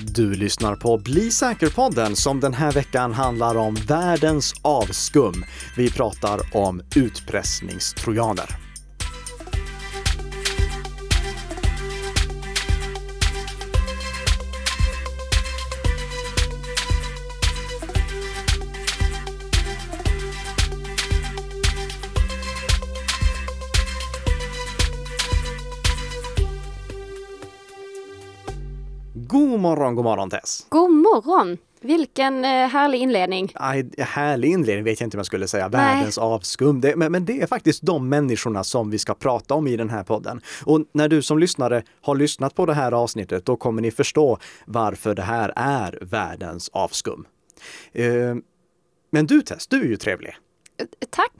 Du lyssnar på Bli säker-podden som den här veckan handlar om världens avskum. Vi pratar om utpressningstrojaner. Morgon, god morgon Tess! God morgon! Vilken eh, härlig inledning. Aj, härlig inledning vet jag inte om jag skulle säga. Världens avskum. Det, men, men, det är faktiskt de människorna som vi ska prata om i den här podden. Och när du som lyssnare har lyssnat på det här avsnittet, då kommer ni förstå varför det här är världens avskum. Uh, men du Tess, du är ju trevlig. Eh, tack!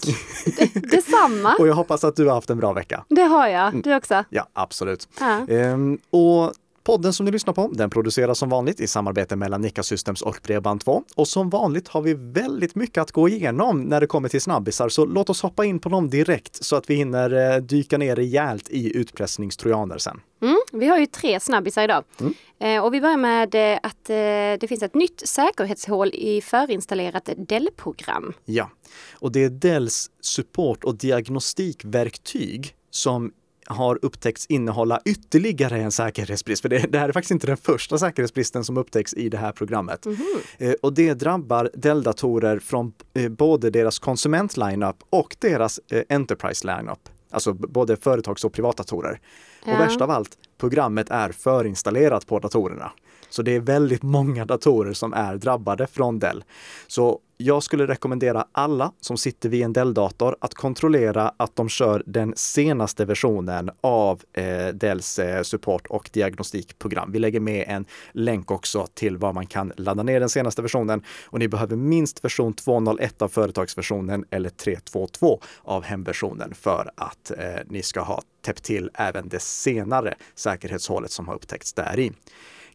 Det, detsamma! och jag hoppas att du har haft en bra vecka. Det har jag. Du också? Ja, absolut. Ja. Um, och Podden som ni lyssnar på, den produceras som vanligt i samarbete mellan Nika Systems och Bredband2. Och som vanligt har vi väldigt mycket att gå igenom när det kommer till snabbisar, så låt oss hoppa in på dem direkt så att vi hinner eh, dyka ner rejält i utpressningstrojaner sen. Mm, vi har ju tre snabbisar idag. Mm. Eh, och vi börjar med eh, att eh, det finns ett nytt säkerhetshål i förinstallerat Dell-program. Ja, och det är Dells support och diagnostikverktyg som har upptäckts innehålla ytterligare en säkerhetsbrist. För det, det, här är faktiskt inte den första säkerhetsbristen som upptäcks i det här programmet. Mm -hmm. och det drabbar Dell-datorer från eh, både deras konsument-lineup och deras eh, enterprise-lineup. Alltså både företags och privatdatorer. Ja. Och värst av allt, programmet är förinstallerat på datorerna. Så det är väldigt många datorer som är drabbade från Dell. Så jag skulle rekommendera alla som sitter vid en Dell-dator att kontrollera att de kör den senaste versionen av eh, Dells eh, support och diagnostikprogram. Vi lägger med en länk också till var man kan ladda ner den senaste versionen och ni behöver minst version 2.01 av företagsversionen eller 3.2.2 av hemversionen för att eh, ni ska ha täppt till även det senare säkerhetshålet som har upptäckts där i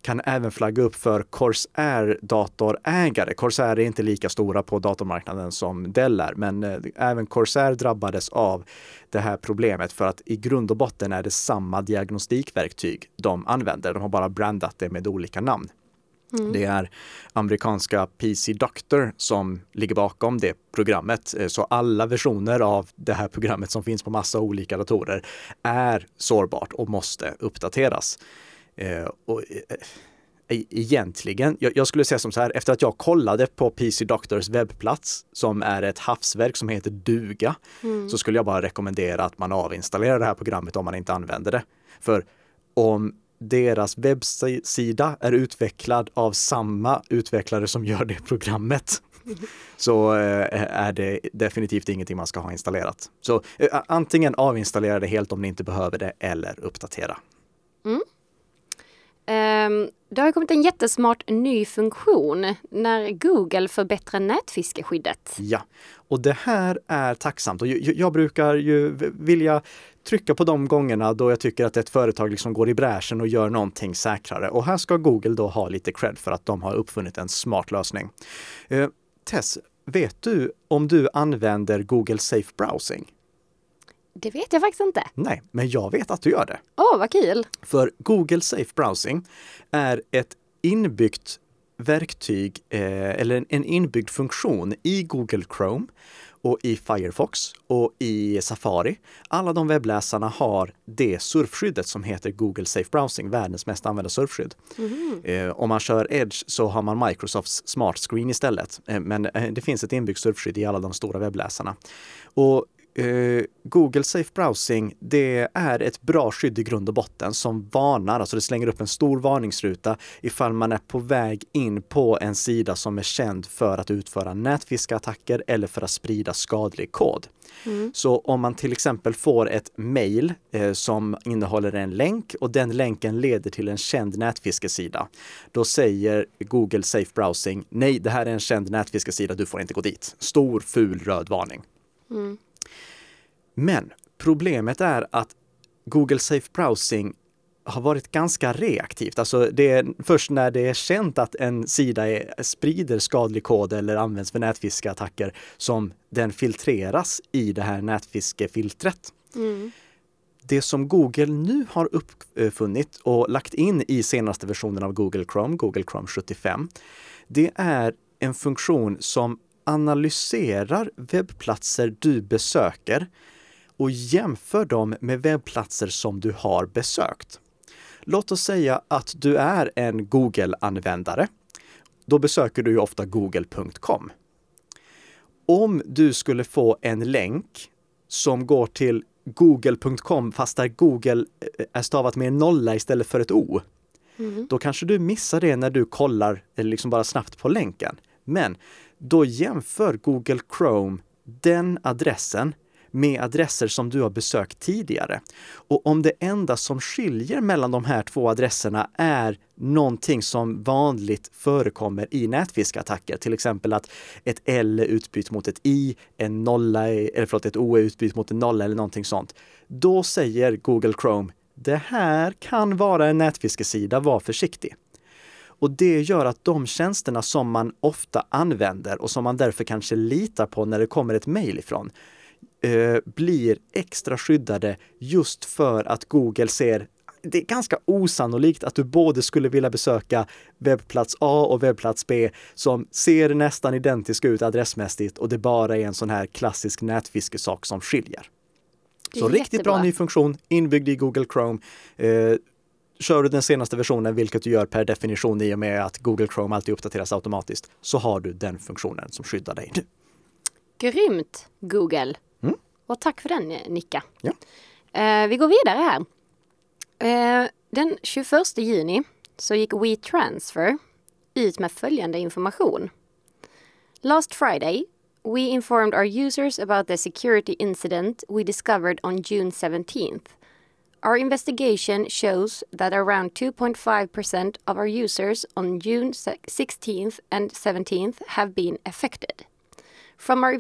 kan även flagga upp för Corsair-datorägare. Corsair är inte lika stora på datormarknaden som Dell är, men eh, även Corsair drabbades av det här problemet för att i grund och botten är det samma diagnostikverktyg de använder. De har bara brandat det med olika namn. Mm. Det är amerikanska PC Doctor som ligger bakom det programmet. Eh, så alla versioner av det här programmet som finns på massa olika datorer är sårbart och måste uppdateras. Eh, och, e-, egentligen, jag, jag, skulle säga som så här, efter att jag kollade på PC Doctors webbplats som är ett havsverk som heter Duga, mm. så skulle jag bara rekommendera att man avinstallerar det här programmet om man inte använder det. För om deras webbsida är utvecklad av samma utvecklare som gör det programmet så eh, är det definitivt ingenting man ska ha installerat. Så antingen avinstallera det helt om ni inte behöver det eller uppdatera. Mm. Um, det har kommit en jättesmart ny funktion när Google förbättrar nätfiskeskyddet. Ja, och det här är tacksamt och jag, jag brukar ju vilja trycka på de gångerna då jag tycker att ett företag liksom går i bräschen och gör någonting säkrare. Och här ska Google då ha lite cred för att de har uppfunnit en smart lösning. Uh, Tess, vet du om du använder Google Safe Browsing? Det vet jag faktiskt inte. Nej, men jag vet att du gör det. Åh, oh, vad kul! För Google Safe Browsing är ett inbyggt verktyg eh, eller en inbyggd funktion i Google Chrome och i Firefox och i Safari. Alla de webbläsarna har det surfskyddet som heter Google Safe Browsing, världens mest använda surfskydd. Mm. Eh, om man kör Edge så har man Microsofts Smart Screen istället. Eh, men eh, det finns ett inbyggt surfskydd i alla de stora webbläsarna. Och Google Safe Browsing, det är ett bra skydd i grund och botten som varnar, alltså det slänger upp en stor varningsruta ifall man är på väg in på en sida som är känd för att utföra nätfiskeattacker eller för att sprida skadlig kod. Mm. Så om man till exempel får ett mail eh, som innehåller en länk och den länken leder till en känd nätfiskesida, då säger Google Safe Browsing, nej, det här är en känd nätfiskesida, du får inte gå dit. Stor ful röd varning. Mm. Men problemet är att Google Safe Browsing har varit ganska reaktivt. Alltså det är först när det är känt att en sida är, sprider skadlig kod eller används för nätfiskeattacker som den filtreras i det här nätfiskefiltret. Mm. Det som Google nu har uppfunnit och lagt in i senaste versionen av Google Chrome, Google Chrome 75, det är en funktion som analyserar webbplatser du besöker och jämför dem med webbplatser som du har besökt. Låt oss säga att du är en Google-användare. Då besöker du ju ofta google.com. Om du skulle få en länk som går till google.com fast där Google eh, är stavat med en nolla istället för ett O. Mm. Då kanske du missar det när du kollar eller liksom bara snabbt på länken. Men då jämför Google Chrome den adressen med adresser som du har besökt tidigare. Och om det enda som skiljer mellan de här två adresserna är någonting som vanligt förekommer i nätfiskattacker, till exempel att ett L är utbytt mot ett I, en nolla, eller förlåt, ett O är utbytt mot en nolla eller någonting sånt. Då säger Google Chrome, det här kan vara en nätfiskesida, var försiktig. Och det gör att de tjänsterna som man ofta använder och som man därför kanske litar på när det kommer ett mejl ifrån, eh, blir extra skyddade just för att Google ser det är ganska osannolikt att du både skulle vilja besöka webbplats A och webbplats B som ser nästan identiska ut adressmässigt och det bara är en sån här klassisk nätfiskesak som skiljer. Så riktigt bra ny funktion inbyggd i Google Chrome. Eh, kör du den senaste versionen, vilket du gör per definition i och med att Google Chrome alltid uppdateras automatiskt, så har du den funktionen som skyddar dig. Grymt Google! Och tack för den Nicka. Ja. Eh, vi går vidare här. Eh, den 21 juni så gick WeTransfer ut med följande information. Last Friday we informed our users about the security incident we discovered on June 17th. Our investigation shows that around 2.5% of our users on June 16th and 17th have been affected. From our,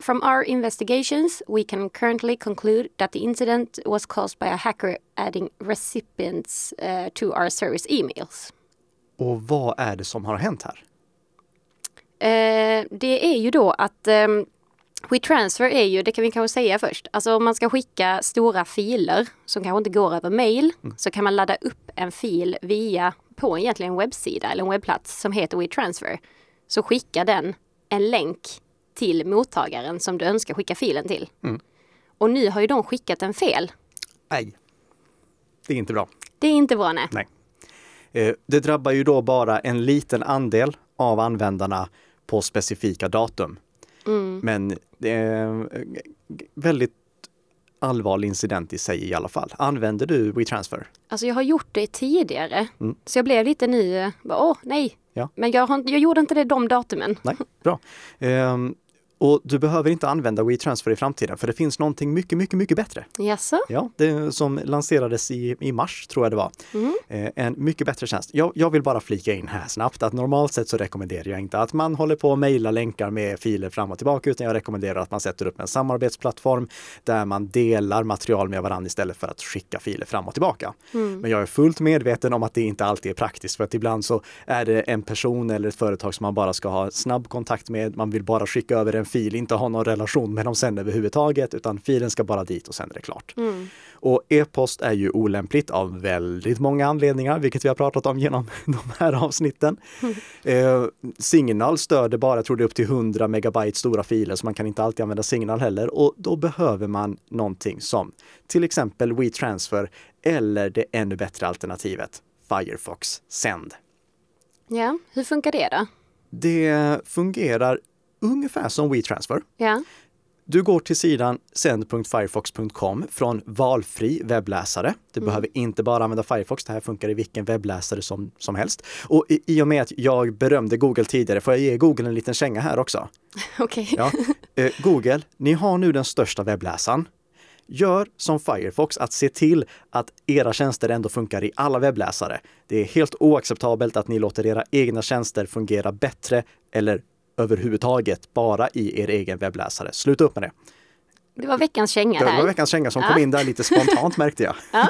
from our investigations, we can currently conclude that the incident was caused by a hacker adding recipients uh, to our service emails. Och vad är det som har hänt här? Eh, det är ju då att eh, WeTransfer är ju, det kan vi kanske säga först, alltså om man ska skicka stora filer som kanske inte går över mail mm. så kan man ladda upp en fil via på egentligen en webbsida eller en webbplats som heter WeTransfer. Så skickar den en länk till mottagaren som du önskar skicka filen till. Mm. Och nu har ju de skickat en fel. Nej, det är inte bra. Det är inte bra, nej. nej. Eh, det drabbar ju då bara en liten andel av användarna på specifika datum. Mm. Men det är väldigt allvarlig incident i sig i alla fall. Använder du WeTransfer? Alltså jag har gjort det tidigare. Mm. Så jag blev lite ny, åh nej. Ja. Men jag, har, jag gjorde inte det de datumen. Nej, bra. Um, och du behöver inte använda WeTransfer i framtiden för det finns någonting mycket, mycket, mycket bättre. Jaså? Ja, det som lanserades i, i mars tror jag det var. Mm. Eh, en mycket bättre tjänst. Jag, jag, vill bara flika in här snabbt att normalt sett så rekommenderar jag inte att man håller på och mejlar länkar med filer fram och tillbaka utan jag rekommenderar att man sätter upp en samarbetsplattform där man delar material med varandra istället för att skicka filer fram och tillbaka. Mm. Men jag är fullt medveten om att det inte alltid är praktiskt för att ibland så är det en person eller ett företag som man bara ska ha snabb kontakt med. Man vill bara skicka över en fil, inte ha någon relation med dem sen överhuvudtaget, utan filen ska bara dit och sen är det klart. Mm. Och e-post är ju olämpligt av väldigt många anledningar, vilket vi har pratat om genom de här avsnitten. Mm. Eh, Signal stöder bara, jag tror det är upp till 100 megabyte stora filer, så man kan inte alltid använda Signal heller. Och då behöver man någonting som till exempel WeTransfer eller det ännu bättre alternativet Firefox Send. Ja, hur funkar det då? Det fungerar ungefär som WeTransfer. Ja. Du går till sidan send.firefox.com från valfri webbläsare. Du mm. behöver inte bara använda Firefox, det här funkar i vilken webbläsare som, som helst. Och i, i och med att jag berömde Google tidigare får jag ge Google en liten känga här också. Okej. Okay. Ja. Eh, Google, ni har nu den största webbläsaren. Gör som Firefox att se till att era tjänster ändå funkar i alla webbläsare. Det är helt oacceptabelt att ni låter era egna tjänster fungera bättre eller överhuvudtaget bara i er egen webbläsare. Sluta upp med det. Det var veckans känga där. Det var veckans känga som ja. kom in där lite spontant märkte jag. Ja.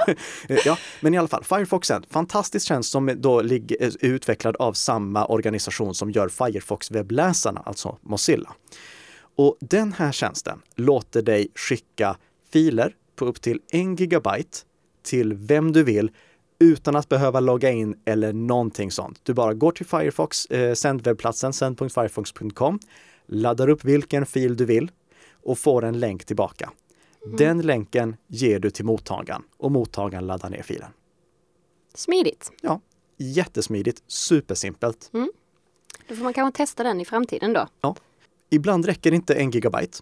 ja. men i alla fall, Firefox är en fantastisk tjänst som då är utvecklad av samma organisation som gör Firefox-webbläsarna, alltså Mozilla. Och den här tjänsten låter dig skicka filer på upp till en gigabyte till vem du vill utan att behöva logga in eller någonting sånt. Du bara går till Firefox, eh, sändwebbplatsen send.firefox.com, laddar upp vilken fil du vill och får en länk tillbaka. Mm. Den länken ger du till mottagaren och mottagaren laddar ner filen. Smidigt. Ja, jättesmidigt, supersimpelt. Mm. Då får man kanske testa den i framtiden då. Ja. Ibland räcker inte en gigabyte.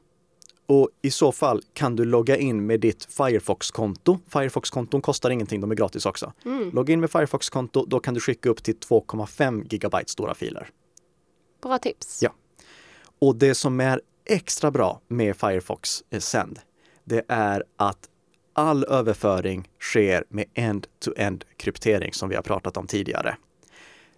Och i så fall kan du logga in med ditt Firefox-konto. Firefox-konton kostar ingenting, de är gratis också. Mm. Logga in med Firefox-konto, då kan du skicka upp till 2,5 gigabyte stora filer. Bra tips. Ja. Och det som är extra bra med Firefox eh, Send, det är att all överföring sker med end-to-end kryptering som vi har pratat om tidigare.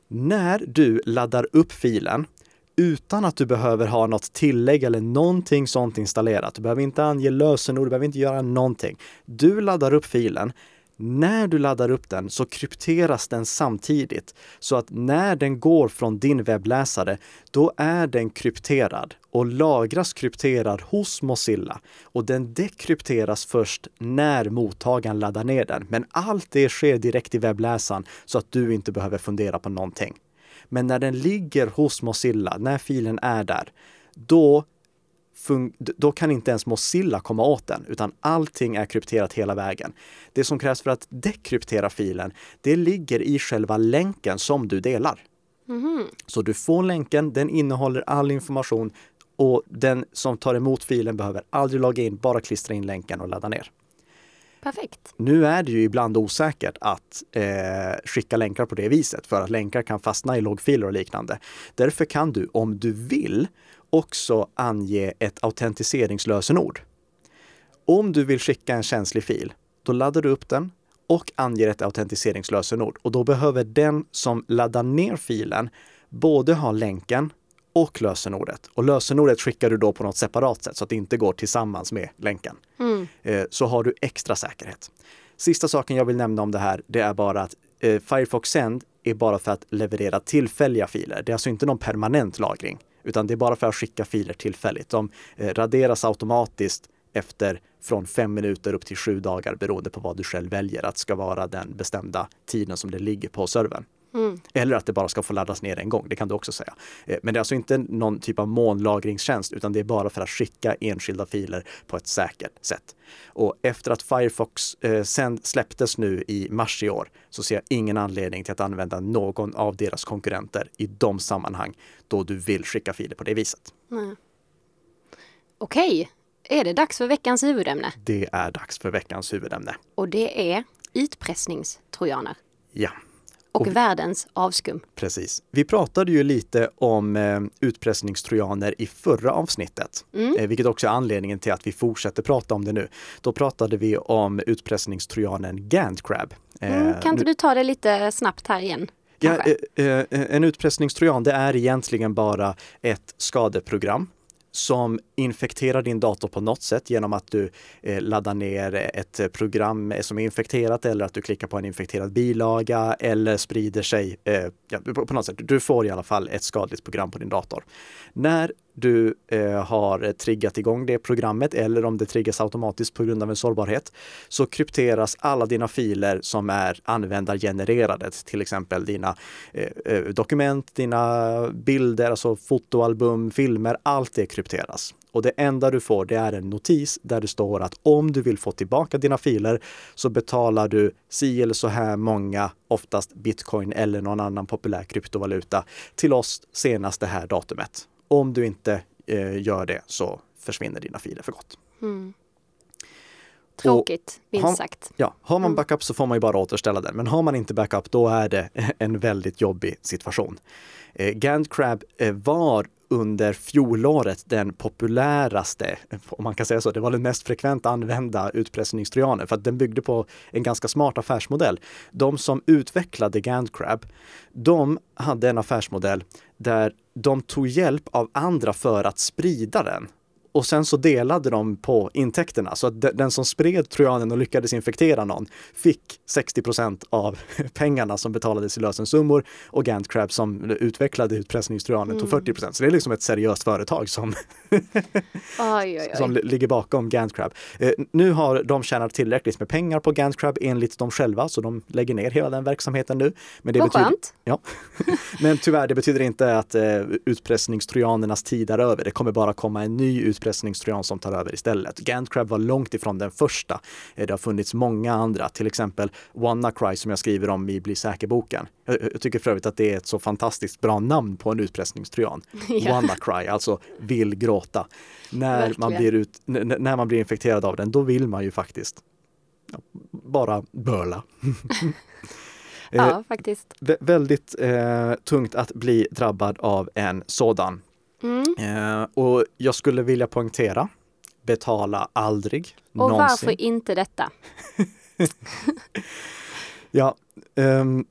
När du laddar upp filen utan att du behöver ha något tillägg eller någonting sånt installerat. Du behöver inte ange lösenord, du behöver inte göra någonting. Du laddar upp filen. När du laddar upp den så krypteras den samtidigt så att när den går från din webbläsare, då är den krypterad och lagras krypterad hos Mozilla och den dekrypteras först när mottagaren laddar ner den. Men allt det sker direkt i webbläsaren så att du inte behöver fundera på någonting. Men när den ligger hos Mozilla, när filen är där, då, då kan inte ens Mozilla komma åt den, utan allting är krypterat hela vägen. Det som krävs för att dekryptera filen, det ligger i själva länken som du delar. Mm. Så du får länken, den innehåller all information och den som tar emot filen behöver aldrig logga in, bara klistra in länken och ladda ner. Perfekt. Nu är det ju ibland osäkert att eh, skicka länkar på det viset för att länkar kan fastna i loggfiler och liknande. Därför kan du, om du vill, också ange ett autentiseringslösenord. Om du vill skicka en känslig fil, då laddar du upp den och anger ett autentiseringslösenord och då behöver den som laddar ner filen både ha länken och lösenordet. Och lösenordet skickar du då på något separat sätt så att det inte går tillsammans med länken. Mm. Eh, så har du extra säkerhet. Sista saken jag vill nämna om det här, det är bara att eh, Firefox Send är bara för att leverera tillfälliga filer. Det är alltså inte någon permanent lagring, utan det är bara för att skicka filer tillfälligt. De eh, raderas automatiskt efter från fem minuter upp till sju dagar beroende på vad du själv väljer att ska vara den bestämda tiden som det ligger på servern. Mm. Eller att det bara ska få laddas ner en gång, det kan du också säga. Eh, men det är alltså inte någon typ av molnlagringstjänst, utan det är bara för att skicka enskilda filer på ett säkert sätt. Och efter att Firefox eh, sen släpptes nu i mars i år så ser jag ingen anledning till att använda någon av deras konkurrenter i de sammanhang då du vill skicka filer på det viset. Mm. Okej, är det dags för veckans huvudämne? Det är dags för veckans huvudämne. Och det är utpressningstrojaner. Ja. Och, och världens avskum. Precis. Vi pratade ju lite om eh, utpressningstrojaner i förra avsnittet, mm. eh, vilket också är anledningen till att vi fortsätter prata om det nu. Då pratade vi om utpressningstrojanen Gantcrab. Eh, mm, kan inte nu... du ta det lite snabbt här igen? Ja, eh, eh, en utpressningstrojan, det är egentligen bara ett skadeprogram som infekterar din dator på något sätt genom att du eh, laddar ner ett program som är infekterat eller att du klickar på en infekterad bilaga eller sprider sig eh, ja, på något sätt. Du får i alla fall ett skadligt program på din dator. När du eh, har triggat igång det programmet eller om det triggas automatiskt på grund av en sårbarhet så krypteras alla dina filer som är användargenererade, till exempel dina eh, eh, dokument, dina bilder, alltså fotoalbum, filmer, allt det krypteras. Och det enda du får det är en notis där det står att om du vill få tillbaka dina filer så betalar du si eller så här många, oftast bitcoin eller någon annan populär kryptovaluta till oss senast det här datumet. Om du inte eh, gör det så försvinner dina filer för gott. Mm. Tråkigt, minst sagt. Ja, har man mm. backup så får man ju bara återställa den. Men har man inte backup, då är det en väldigt jobbig situation. Eh, Gant Crab eh, var under fjolåret den populäraste, om man kan säga så, det var den mest frekvent använda utpressningstrojanen för att den byggde på en ganska smart affärsmodell. De som utvecklade GandCrab, de hade en affärsmodell där de tog hjälp av andra för att sprida den och sen så delade de på intäkterna så att den som spred trojanen och lyckades infektera någon fick 60% av pengarna som betalades i lösensummor och Gantcrab som utvecklade utpressningstrojanen mm. tog 40% Så det är liksom ett seriöst företag som, oj, oj, oj. som ligger bakom Gantcrab. Eh, nu har de tjänat tillräckligt med pengar på Gantcrab enligt dem själva så de lägger ner hela den verksamheten nu. Men det Vad betyder, skönt! Ja. Men tyvärr, det betyder inte att eh, utpressningstrojanernas tid är över. Det kommer bara komma en ny utpressningstrojan som tar över istället. Gantcrab var långt ifrån den första. Eh, det har funnits många andra, till exempel WannaCry som jag skriver om i Bli säker-boken. Jag, tycker för övrigt att det är ett så fantastiskt bra namn på en utpressningstrojan. ja. WannaCry, alltså vill gråta. När man, blir ut, när man blir infekterad av den, då vill man ju faktiskt bara böla. ja, eh, faktiskt. Vä väldigt eh, tungt att bli drabbad av en sådan. Mm. Eh, och jag skulle vilja poängtera, betala aldrig. Och någonsin. varför inte detta? ja, um,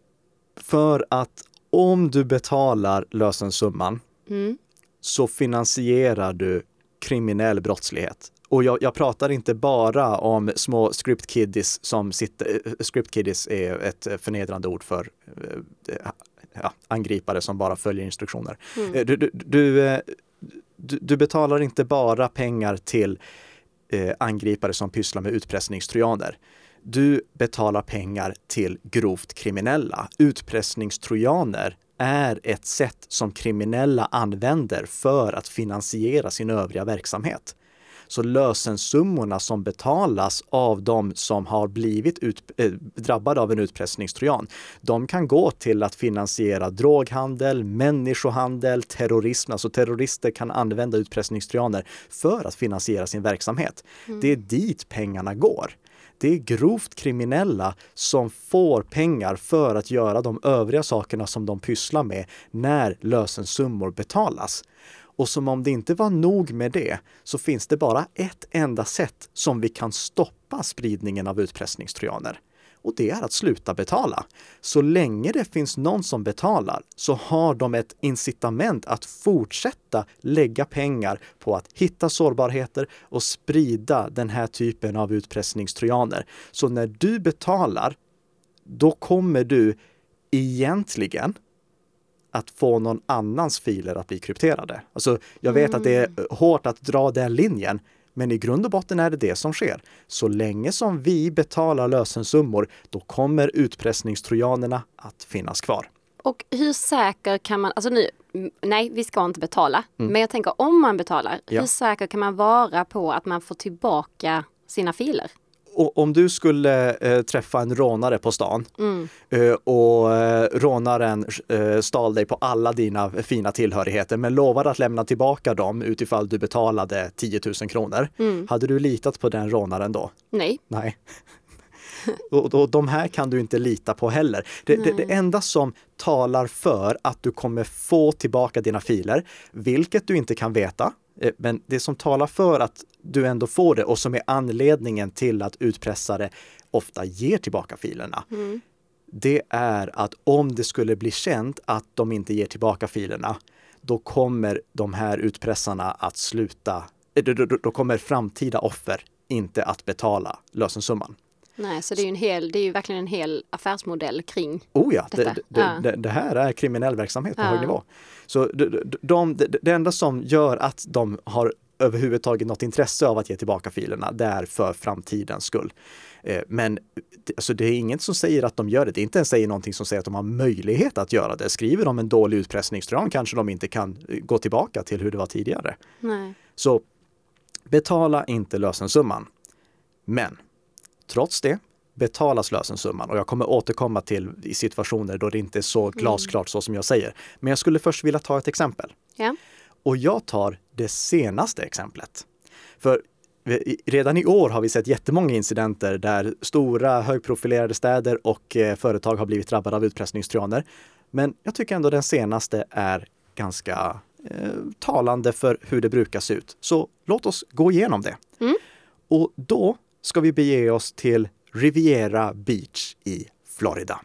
för att om du betalar lösensumman mm. så finansierar du kriminell brottslighet. Och jag, jag, pratar inte bara om små script kiddies som sitter, eh, script kiddies är ett förnedrande ord för eh, ja, angripare som bara följer instruktioner. Mm. Eh, du, du, du, du, betalar inte bara pengar till eh, angripare som pysslar med utpressningstrojaner. Du betalar pengar till grovt kriminella. Utpressningstrojaner är ett sätt som kriminella använder för att finansiera sin övriga verksamhet. Så lösensummorna som betalas av de som har blivit ut, äh, drabbade av en utpressningstrojan, de kan gå till att finansiera droghandel, människohandel, terrorism. Alltså terrorister kan använda utpressningstrojaner för att finansiera sin verksamhet. Mm. Det är dit pengarna går. Det är grovt kriminella som får pengar för att göra de övriga sakerna som de pysslar med när lösensummor betalas. Och som om det inte var nog med det så finns det bara ett enda sätt som vi kan stoppa spridningen av utpressningstrojaner. Och det är att sluta betala. Så länge det finns någon som betalar så har de ett incitament att fortsätta lägga pengar på att hitta sårbarheter och sprida den här typen av utpressningstrojaner. Så när du betalar, då kommer du egentligen att få någon annans filer att bli krypterade. Alltså, jag vet mm. att det är mm. hårt att dra den linjen, men i grund och botten är det det som sker. Så länge som vi betalar lösensummor, då kommer utpressningstrojanerna att finnas kvar. Och hur säker kan man, alltså nu, nej vi ska inte betala, mm. men jag tänker om man betalar, ja. hur säker kan man vara på att man får tillbaka sina filer? Om du skulle eh, träffa en rånare på stan mm. eh, och eh, rånaren eh, stal dig på alla dina fina tillhörigheter men lovade att lämna tillbaka dem utifall du betalade 10 000 kronor. Mm. Hade du litat på den rånaren då? Nej. Nej. och, och de här kan du inte lita på heller. Det, det, det, enda som talar för att du kommer få tillbaka dina filer, vilket du inte kan veta, Eh, men det som talar för att du ändå får det och som är anledningen till att utpressare ofta ger tillbaka filerna. Mm. Det är att om det skulle bli känt att de inte ger tillbaka filerna, då kommer de här utpressarna att sluta. Eh, då kommer framtida offer inte att betala lösensumman. Nej, så det är ju, en hel, det är ju verkligen en hel affärsmodell kring oh ja, detta. Det, det, det, det här är kriminell verksamhet på ja. hög nivå. Så de, de, det enda som gör att de har överhuvudtaget något intresse av att ge tillbaka filerna, det är för framtidens skull. Eh, men alltså, det är inget som säger att de gör det. Det är inte ens säger någonting som säger att de har möjlighet att göra det. Skriver de en dålig utpressningstran kanske de inte kan eh, gå tillbaka till hur det var tidigare. Nej. Så betala inte lösensumman. Men trots det betalas lösensumman och jag kommer återkomma till i situationer då det inte är så mm. glasklart så som jag säger. Men jag skulle först vilja ta ett exempel. Ja. Och jag tar det senaste exemplet. För redan i år har vi sett jättemånga incidenter där stora högprofilerade städer och eh, företag har blivit drabbade av utpressningstrojaner. Men jag tycker ändå den senaste är ganska eh, talande för hur det brukar se ut. Så låt oss gå igenom det. Mm. Och då ska vi bege oss till Riviera Beach i Florida.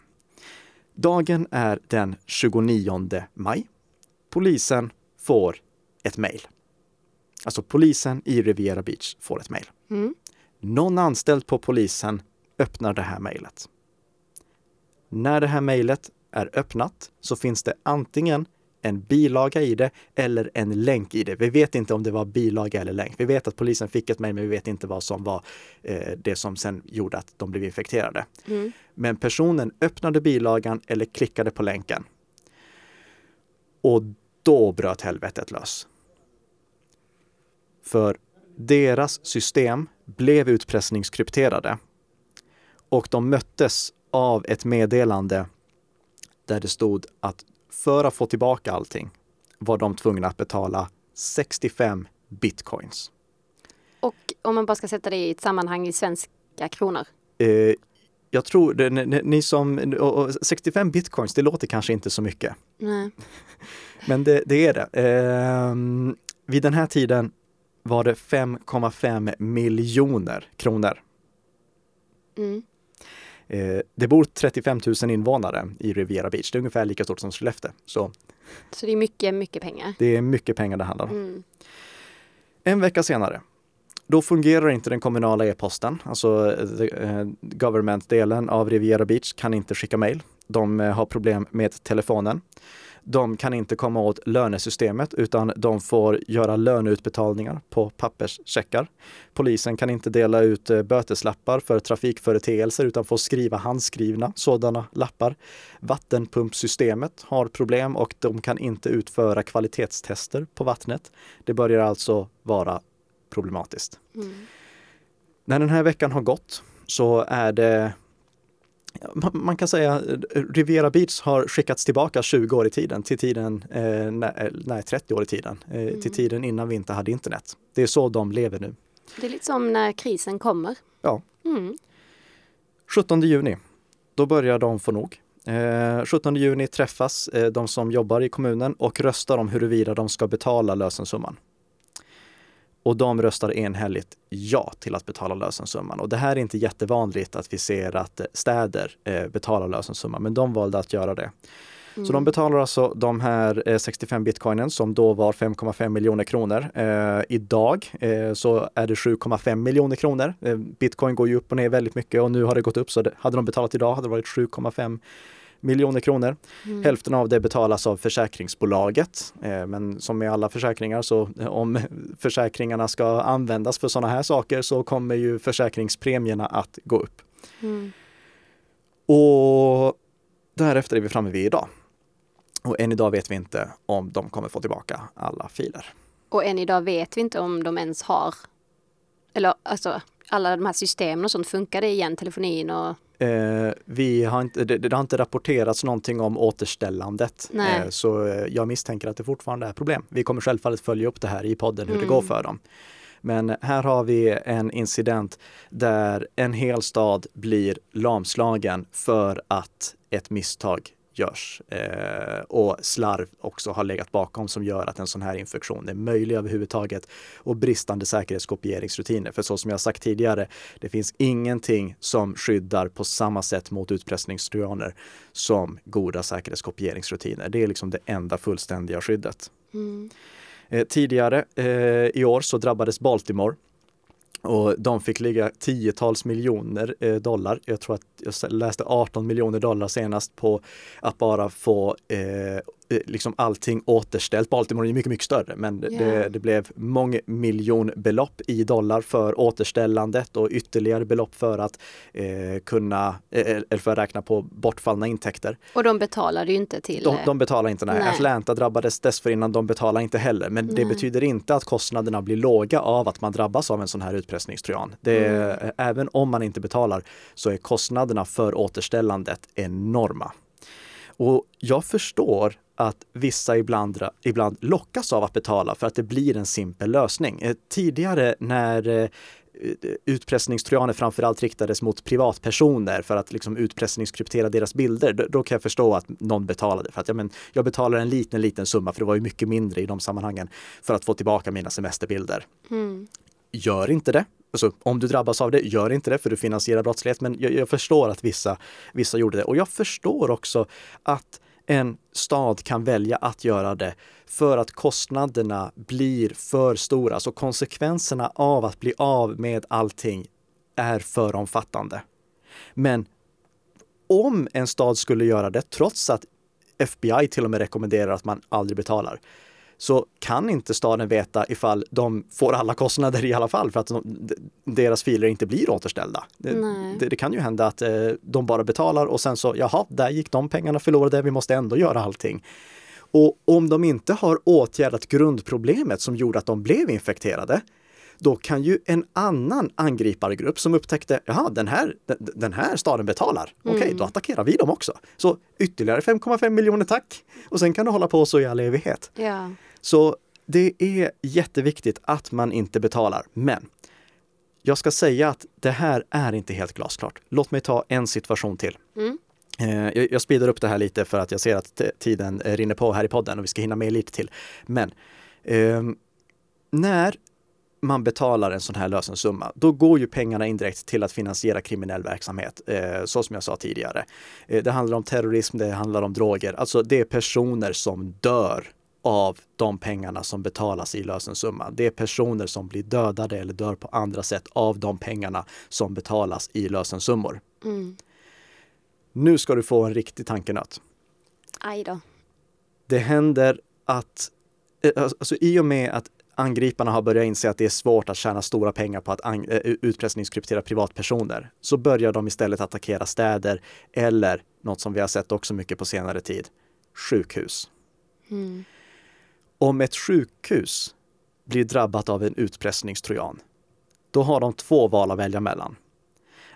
Dagen är den 29 maj. Polisen får ett mejl. Alltså polisen i Riviera Beach får ett mejl. Mm. Någon anställd på polisen öppnar det här mejlet. När det här mejlet är öppnat så finns det antingen en bilaga i det eller en länk i det. Vi vet inte om det var bilaga eller länk. Vi vet att polisen fick ett mejl, men vi vet inte vad som var eh, det som sen gjorde att de blev infekterade. Mm. Men personen öppnade bilagan eller klickade på länken. Och då bröt helvetet lös. För deras system blev utpressningskrypterade och de möttes av ett meddelande där det stod att för att få tillbaka allting var de tvungna att betala 65 bitcoins. Och om man bara ska sätta det i ett sammanhang i svenska kronor. Eh, jag tror, ni, ni som, och, och 65 bitcoins, det låter kanske inte så mycket. Nej. Men det, det är det. Eh, vid den här tiden var det 5,5 miljoner kronor. Mm. Eh, det bor 35 000 invånare i Riviera Beach. Det är ungefär lika stort som Skellefteå. Så Så det är mycket, mycket pengar. det är mycket pengar det handlar om. Mm. En vecka senare, då fungerar inte den kommunala e-posten, alltså eh, government-delen av Riviera Beach kan inte skicka mejl. De eh, har problem med telefonen. De kan inte komma åt lönesystemet utan de får göra löneutbetalningar på papperscheckar. Polisen kan inte dela ut eh, böteslappar för trafikföreteelser utan får skriva handskrivna sådana lappar. Vattenpumpsystemet har problem och de kan inte utföra kvalitetstester på vattnet. Det börjar alltså vara problematiskt. Mm. När den här veckan har gått så är det man- kan säga eh, Riviera Beach har skickats tillbaka 20 år i tiden till tiden, eh, nej, nej 30 år i tiden, eh, Mm. till tiden innan vi inte hade internet. Det är så de lever nu. Det är lite som när krisen kommer. Ja. Mm. 17 juni, då börjar de få nog. Eh, 17 juni träffas eh, de som jobbar i kommunen och röstar om huruvida de ska betala lösensumman. Och de röstar enhälligt ja till att betala lösensumman. Och det här är inte jättevanligt att vi ser att eh, städer eh, betalar lösensumman, men de valde att göra det. Så de betalar alltså de här eh, 65 bitcoinen som då var 5,5 miljoner kronor. Eh, idag eh, så är det 7,5 miljoner kronor. Eh, bitcoin går ju upp och ner väldigt mycket och nu har det gått upp så det, hade de betalat idag hade det varit 7,5 miljoner kronor. Mm. Hälften av det betalas av försäkringsbolaget. Eh, men som med alla försäkringar så om försäkringarna ska användas för sådana här saker så kommer ju försäkringspremierna att gå upp. Mm. Och därefter är vi framme vid idag. Och än idag vet vi inte om de kommer få tillbaka alla filer. Och än idag vet vi inte om de ens har, eller alltså alla de här systemen och sånt, funkar det igen, telefonin och Eh, vi har inte, det, det har inte rapporterats någonting om återställandet. Eh, så eh, jag misstänker att det fortfarande är problem. Vi kommer självfallet följa upp det här i podden, hur det Mm. går för dem. Men här har vi en incident där en hel stad blir lamslagen för att ett misstag görs. Eh, och slarv också har legat bakom som gör att en sån här infektion är möjlig överhuvudtaget. Och bristande säkerhetskopieringsrutiner. För så som jag sagt tidigare, det finns ingenting som skyddar på samma sätt mot utpressningstrojaner som goda säkerhetskopieringsrutiner. Det är liksom det enda fullständiga skyddet. mm. Eh, tidigare eh, i år så drabbades Baltimore och de fick ligga tiotals miljoner eh, dollar. Jag tror att jag läste 18 miljoner dollar senast på att bara få eh, eh, liksom allting återställt. Baltimore är mycket, mycket större, men Ja. det, det blev mångmiljonbelopp i dollar för återställandet och ytterligare belopp för att eh, kunna, eh, eller för att räkna på bortfallna intäkter. Och de betalade ju inte till... De, eh, de betalar inte, nej. Nej. Atlanta drabbades dessförinnan, de betalar inte heller. Men det Nej. betyder inte att kostnaderna blir låga av att man drabbas av en sån här utpressningstrojan. Det Mm. Även om man inte betalar så är kostnaderna för återställandet enorma. Och jag förstår att vissa ibland, ibland lockas av att betala för att det blir en simpel lösning. Eh, Tidigare när eh, utpressningstrojaner framförallt riktades mot privatpersoner för att liksom utpressningskryptera deras bilder, då, då kan jag förstå att någon betalade. För att ja, men, jag betalar en liten, liten summa, för det var ju mycket mindre i de sammanhangen, för att få tillbaka mina semesterbilder. Mm. Gör inte det. Alltså, om du drabbas av det, gör inte det för du finansierar brottslighet. Men jag, jag förstår att vissa, vissa gjorde det. Och jag förstår också att en stad kan välja att göra det för att kostnaderna blir för stora. Så konsekvenserna av att bli av med allting är för omfattande. Men om en stad skulle göra det, trots att FBI till och med rekommenderar att man aldrig betalar, så kan inte staden veta ifall de får alla kostnader i alla fall för att de, deras filer inte blir återställda. Det, det, det, kan ju hända att eh, de bara betalar och sen så, jaha, där gick de pengarna förlorade, vi måste ändå göra allting. Och om de inte har åtgärdat grundproblemet som gjorde att de blev infekterade, då kan ju en annan angripargrupp som upptäckte, jaha, den här, den här staden betalar. Okej, okay, mm. då attackerar vi dem också. Så ytterligare 5,5 miljoner tack. Och sen kan du hålla på så i all evighet. Ja. Så det är jätteviktigt att man inte betalar. Men jag ska säga att det här är inte helt glasklart. Låt mig ta en situation till. Mm. Eh, jag speedar upp det här lite för att jag ser att tiden rinner på här i podden och vi ska hinna med lite till. Men eh, när man betalar en sån här lösensumma, då går ju pengarna indirekt till att finansiera kriminell verksamhet, eh, så som jag sa tidigare. Eh, det handlar om terrorism, det handlar om droger, alltså det är personer som dör av de pengarna som betalas i lösensumma. Det är personer som blir dödade eller dör på andra sätt av de pengarna som betalas i lösensummor. Mm. Nu ska du få en riktig tankenöt. Aj då. Det händer att, eh, alltså i och med att angriparna har börjat inse att det är svårt att tjäna stora pengar på att eh, utpressningskryptera privatpersoner, så börjar de istället attackera städer eller något som vi har sett också mycket på senare tid, sjukhus. Mm. Om ett sjukhus blir drabbat av en utpressningstrojan, då har de två val att välja mellan.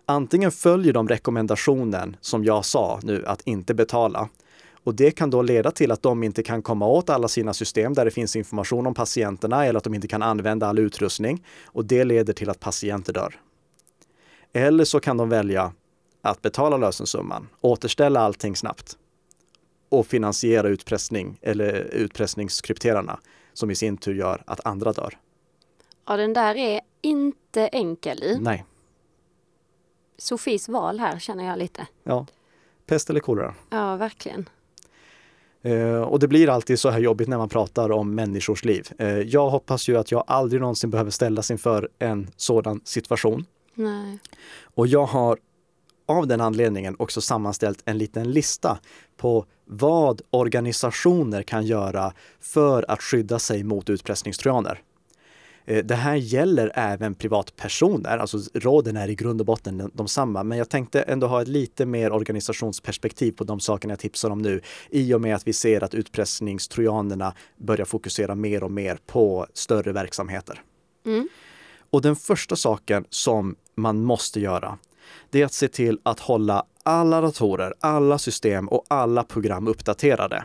Antingen följer de rekommendationen som jag sa nu att inte betala och det kan då leda till att de inte kan komma åt alla sina system där det finns information om patienterna eller att de inte kan använda all utrustning och det leder till att patienter dör. Eller så kan de välja att betala lösensumman, återställa allting snabbt och finansiera utpressning eller utpressningskrypterarna som i sin tur gör att andra dör. Ja, den där är inte enkel i. Nej. Sofies val här känner jag lite. Ja, pest eller kolera. Ja, verkligen. Eh, och det blir alltid så här jobbigt när man pratar om människors liv. Eh, jag hoppas ju att jag aldrig någonsin behöver ställas inför en sådan situation. Nej. Och jag har av den anledningen också sammanställt en liten lista på vad organisationer kan göra för att skydda sig mot utpressningstrojaner. Eh, det här gäller även privatpersoner, alltså råden är i grund och botten de samma, men jag tänkte ändå ha ett lite mer organisationsperspektiv på de sakerna jag tipsar om nu, i och med att vi ser att utpressningstrojanerna börjar fokusera mer och mer på större verksamheter. Mm. Och den första saken som man måste göra, det är att se till att hålla alla datorer, alla system och alla program uppdaterade.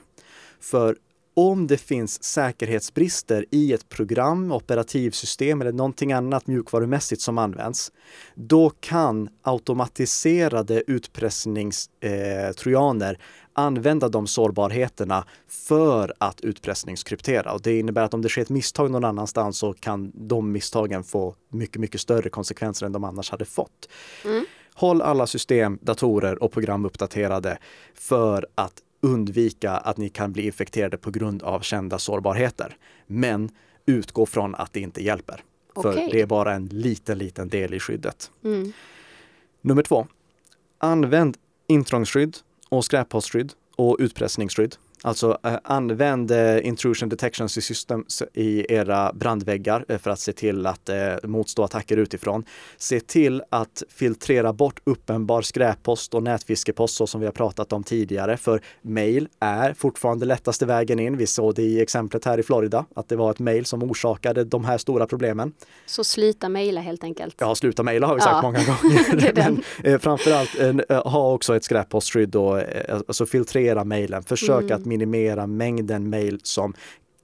För om det finns säkerhetsbrister i ett program, operativsystem eller någonting annat mjukvarumässigt som används, då kan automatiserade utpressningstrojaner eh, använda de sårbarheterna för att utpressningskryptera. Och det innebär att om det sker ett misstag någon annanstans så kan de misstagen få mycket, mycket större konsekvenser än de annars hade fått. Mm. Håll alla system, datorer och program uppdaterade för att undvika att ni kan bli infekterade på grund av kända sårbarheter. Men utgå från att det inte hjälper. Okay. För det är bara en liten, liten del i skyddet. Mm. Nummer två. Använd intrångsskydd och skräppostsskydd och utpressningsskydd. Alltså eh, använd eh, intrusion detection systems i era brandväggar eh, för att se till att motstå attacker utifrån. Se till att filtrera bort uppenbar skräppost och nätfiskepost så som vi har pratat om tidigare. För mail är fortfarande lättaste vägen in. Vi såg det i exemplet här i Florida, att det var ett mail som orsakade de här stora problemen. Så sluta mejla helt enkelt. Ja, sluta mejla har vi sagt ja. många gånger. Men eh, framförallt eh, ha också ett skräpppostskydd och eh, alltså filtrera mejlen. Försök mm. att minimera mängden mejl som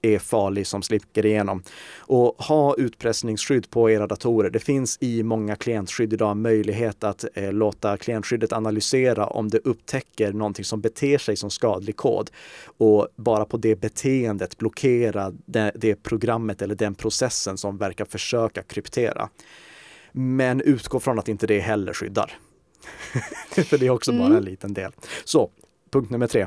är farlig som slinker igenom. Och ha utpressningsskydd på era datorer. Det finns i många klientskydd idag möjlighet att eh, låta klientskyddet analysera om det upptäcker någonting som beter sig som skadlig kod och bara på det beteendet blockera det, det programmet eller den processen som verkar försöka kryptera. Men utgå från att inte det heller skyddar. För det är också mm. bara en liten del. Så, punkt nummer tre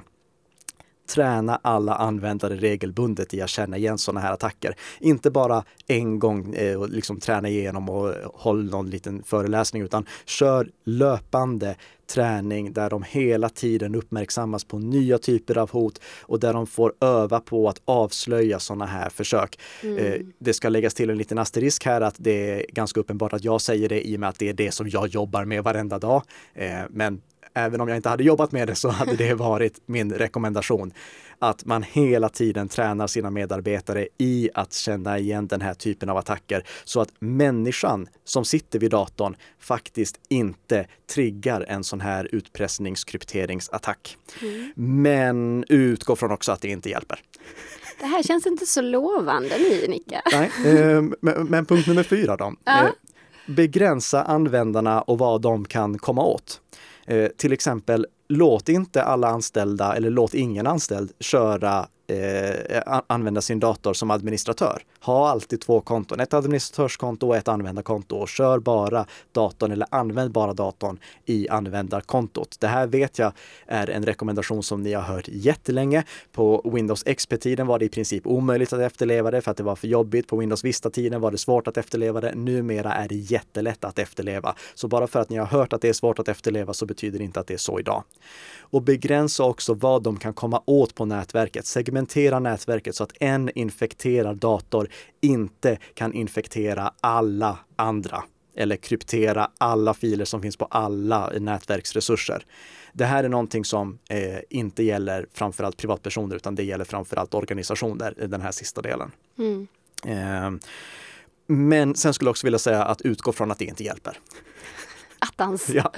träna alla användare regelbundet i att känna igen sådana här attacker. Inte bara en gång eh, och liksom träna igenom och hålla någon liten föreläsning utan kör löpande träning där de hela tiden uppmärksammas på nya typer av hot och där de får öva på att avslöja sådana här försök. Mm. Eh, det ska läggas till en liten asterisk här att det är ganska uppenbart att jag säger det i och med att det är det som jag jobbar med varenda dag. Eh, men även om jag inte hade jobbat med det så hade det varit min rekommendation. Att man hela tiden tränar sina medarbetare i att känna igen den här typen av attacker så att människan som sitter vid datorn faktiskt inte triggar en sån här utpressningskrypteringsattack. Mm. Men utgå från också att det inte hjälper. Det här känns inte så lovande nu, Nicka. Nej, eh, men, men, punkt nummer fyra då. Ja. Eh, begränsa användarna och vad de kan komma åt. Eh, till exempel, låt inte alla anställda eller låt ingen anställd köra eh, använda sin dator som administratör. Ha alltid två konton, ett administratörskonto och ett användarkonto och kör bara datorn eller använd bara datorn i användarkontot. Det här vet jag är en rekommendation som ni har hört jättelänge. På Windows XP-tiden var det i princip omöjligt att efterleva det för att det var för jobbigt. På Windows Vista-tiden var det svårt att efterleva det. Numera är det jättelätt att efterleva. Så bara för att ni har hört att det är svårt att efterleva så betyder det inte att det är så idag. Och begränsa också vad de kan komma åt på nätverket. Segmentera nätverket så att en infekterad dator inte kan infektera alla andra eller kryptera alla filer som finns på alla nätverksresurser. Det här är någonting som eh, inte gäller framförallt privatpersoner utan det gäller framförallt organisationer i den här sista delen. Mm. Eh, men sen skulle jag också vilja säga att utgå från att det inte hjälper. Attans. Ja.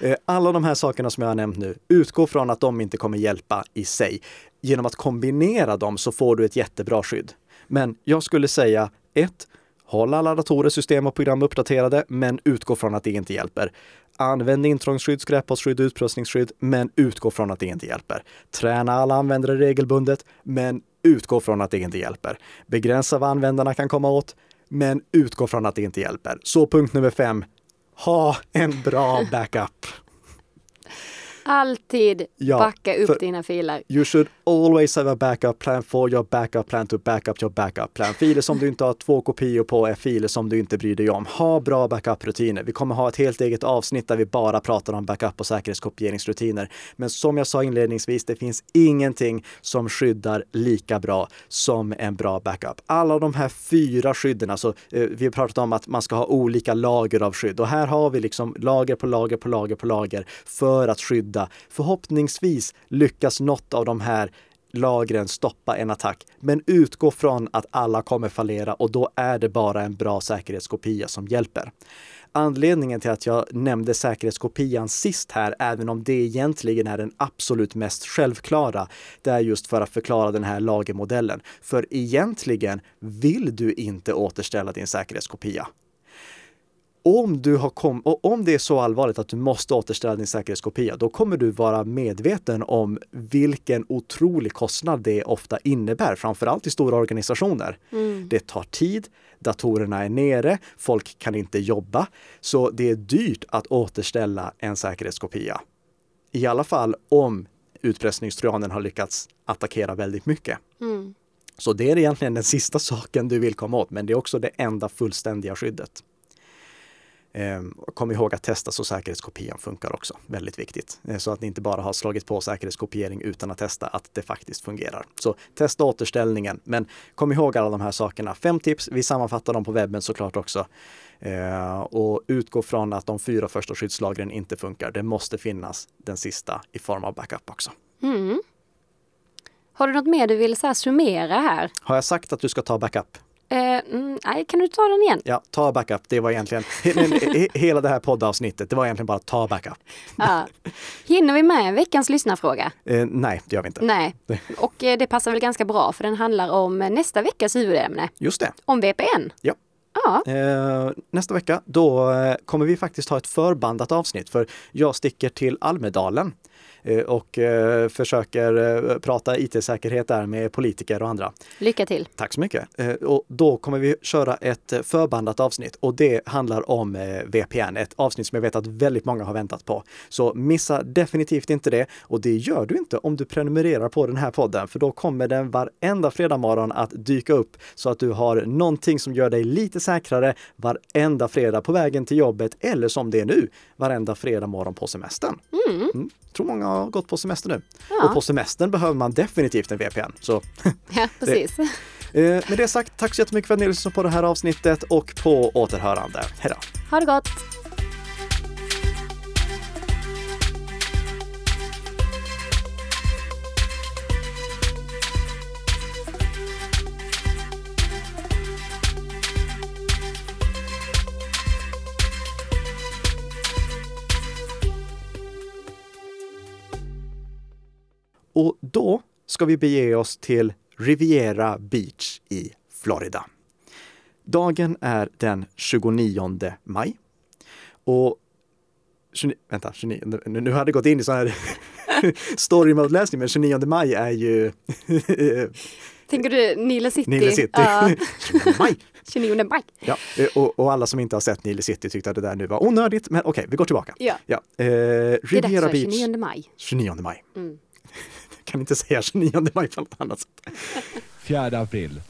Eh, alla de här sakerna som jag har nämnt nu, utgå från att de inte kommer hjälpa i sig. Genom att kombinera dem så får du ett jättebra skydd. Men jag skulle säga ett, Håll alla datorer, system och program uppdaterade, men utgå från att det inte hjälper. Använd intrångsskydd, skräppostskydd, utpressningsskydd, men utgå från att det inte hjälper. Träna alla användare regelbundet, men utgå från att det inte hjälper. Begränsa vad användarna kan komma åt, men utgå från att det inte hjälper. Så punkt nummer fem, ha en bra backup. Alltid ja, backa upp dina filer. You should always have a backup plan for your backup plan to backup your backup plan. Filer som du inte har två kopior på är filer som du inte bryr dig om. Ha bra backup-rutiner. Vi kommer ha ett helt eget avsnitt där vi bara pratar om backup och säkerhetskopieringsrutiner. Men som jag sa inledningsvis, det finns ingenting som skyddar lika bra som en bra backup. Alla de här fyra skydden, alltså eh, vi har pratat om att man ska ha olika lager av skydd och här har vi liksom lager på lager på lager på lager för att skydda. Förhoppningsvis lyckas något av de här lagren stoppa en attack. Men utgå från att alla kommer fallera och då är det bara en bra säkerhetskopia som hjälper. Anledningen till att jag nämnde säkerhetskopian sist här, även om det egentligen är den absolut mest självklara, det är just för att förklara den här lagermodellen. För egentligen vill du inte återställa din säkerhetskopia om, du har kom, och om det är så allvarligt att du måste återställa din säkerhetskopia, då kommer du vara medveten om vilken otrolig kostnad det ofta innebär, framförallt i stora organisationer. Mm. Det tar tid, datorerna är nere, folk kan inte jobba, så det är dyrt att återställa en säkerhetskopia. I alla fall om utpressningstrojanen har lyckats attackera väldigt mycket. Mm. Så det är egentligen den sista saken du vill komma åt, men det är också det enda fullständiga skyddet. Ehm, kom ihåg att testa så säkerhetskopian funkar också. Väldigt viktigt. Eh, så att ni inte bara har slagit på säkerhetskopiering utan att testa att det faktiskt fungerar. Så testa återställningen. Men kom ihåg alla de här sakerna. Fem tips. Vi sammanfattar dem på webben såklart också. Eh, och utgå från att de fyra första skyddslagren inte funkar. Det måste finnas den sista i form av backup också. Mm. Har du något mer du vill så summera här? Har jag sagt att du ska ta backup? Eh, mm, nej, kan du ta den igen? Ja, ta backup. Det var egentligen, hela det här poddavsnittet, det var egentligen bara ta backup. Ja. Hinner vi med veckans lyssnarfråga? Eh, nej, det gör vi inte. Nej, och eh, det passar väl ganska bra för den handlar om nästa veckas huvudämne. Just det. Om VPN. Ja. Ja. Eh, nästa vecka, då kommer vi faktiskt ha ett förbandat avsnitt för jag sticker till Almedalen och eh, försöker prata IT-säkerhet där med politiker och andra. Lycka till! Tack så mycket! Och då kommer vi köra ett förbandat avsnitt och det handlar om VPN, ett avsnitt som jag vet att väldigt många har väntat på. Så missa definitivt inte det och det gör du inte om du prenumererar på den här podden, för då kommer den varenda fredag morgon att dyka upp så att du har någonting som gör dig lite säkrare varenda fredag på vägen till jobbet eller som det är nu, varenda fredag morgon på semestern. Mm. Mm. Tror många har gått på semester nu. Ja. Och på semestern behöver man definitivt en VPN. Så ja, precis. det. Eh, med det sagt, tack så jättemycket för att ni lyssnade på det här avsnittet och på återhörande. Hej då! Ha det gott! Och då ska vi bege oss till Riviera Beach i Florida. Dagen är den 29 maj. Och 29, vänta, 29, nu, hade det gått in i sån här story mode-läsning, men 29 maj är ju... Tänker du Nile City? Nile City. Uh. 29 maj. 29 maj. Ja, och, och, alla som inte har sett Nile City tyckte att det där nu var onödigt, men okej, okay, vi går tillbaka. Ja. ja. Eh, Riviera det är dags Beach. 29 maj. 29 maj. Mm kan inte säga 29 maj på något annat sätt. 4 april.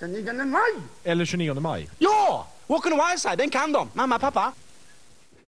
29 maj! Eller 29 maj. Ja! Walk on the wild side, den kan de. Mamma, pappa.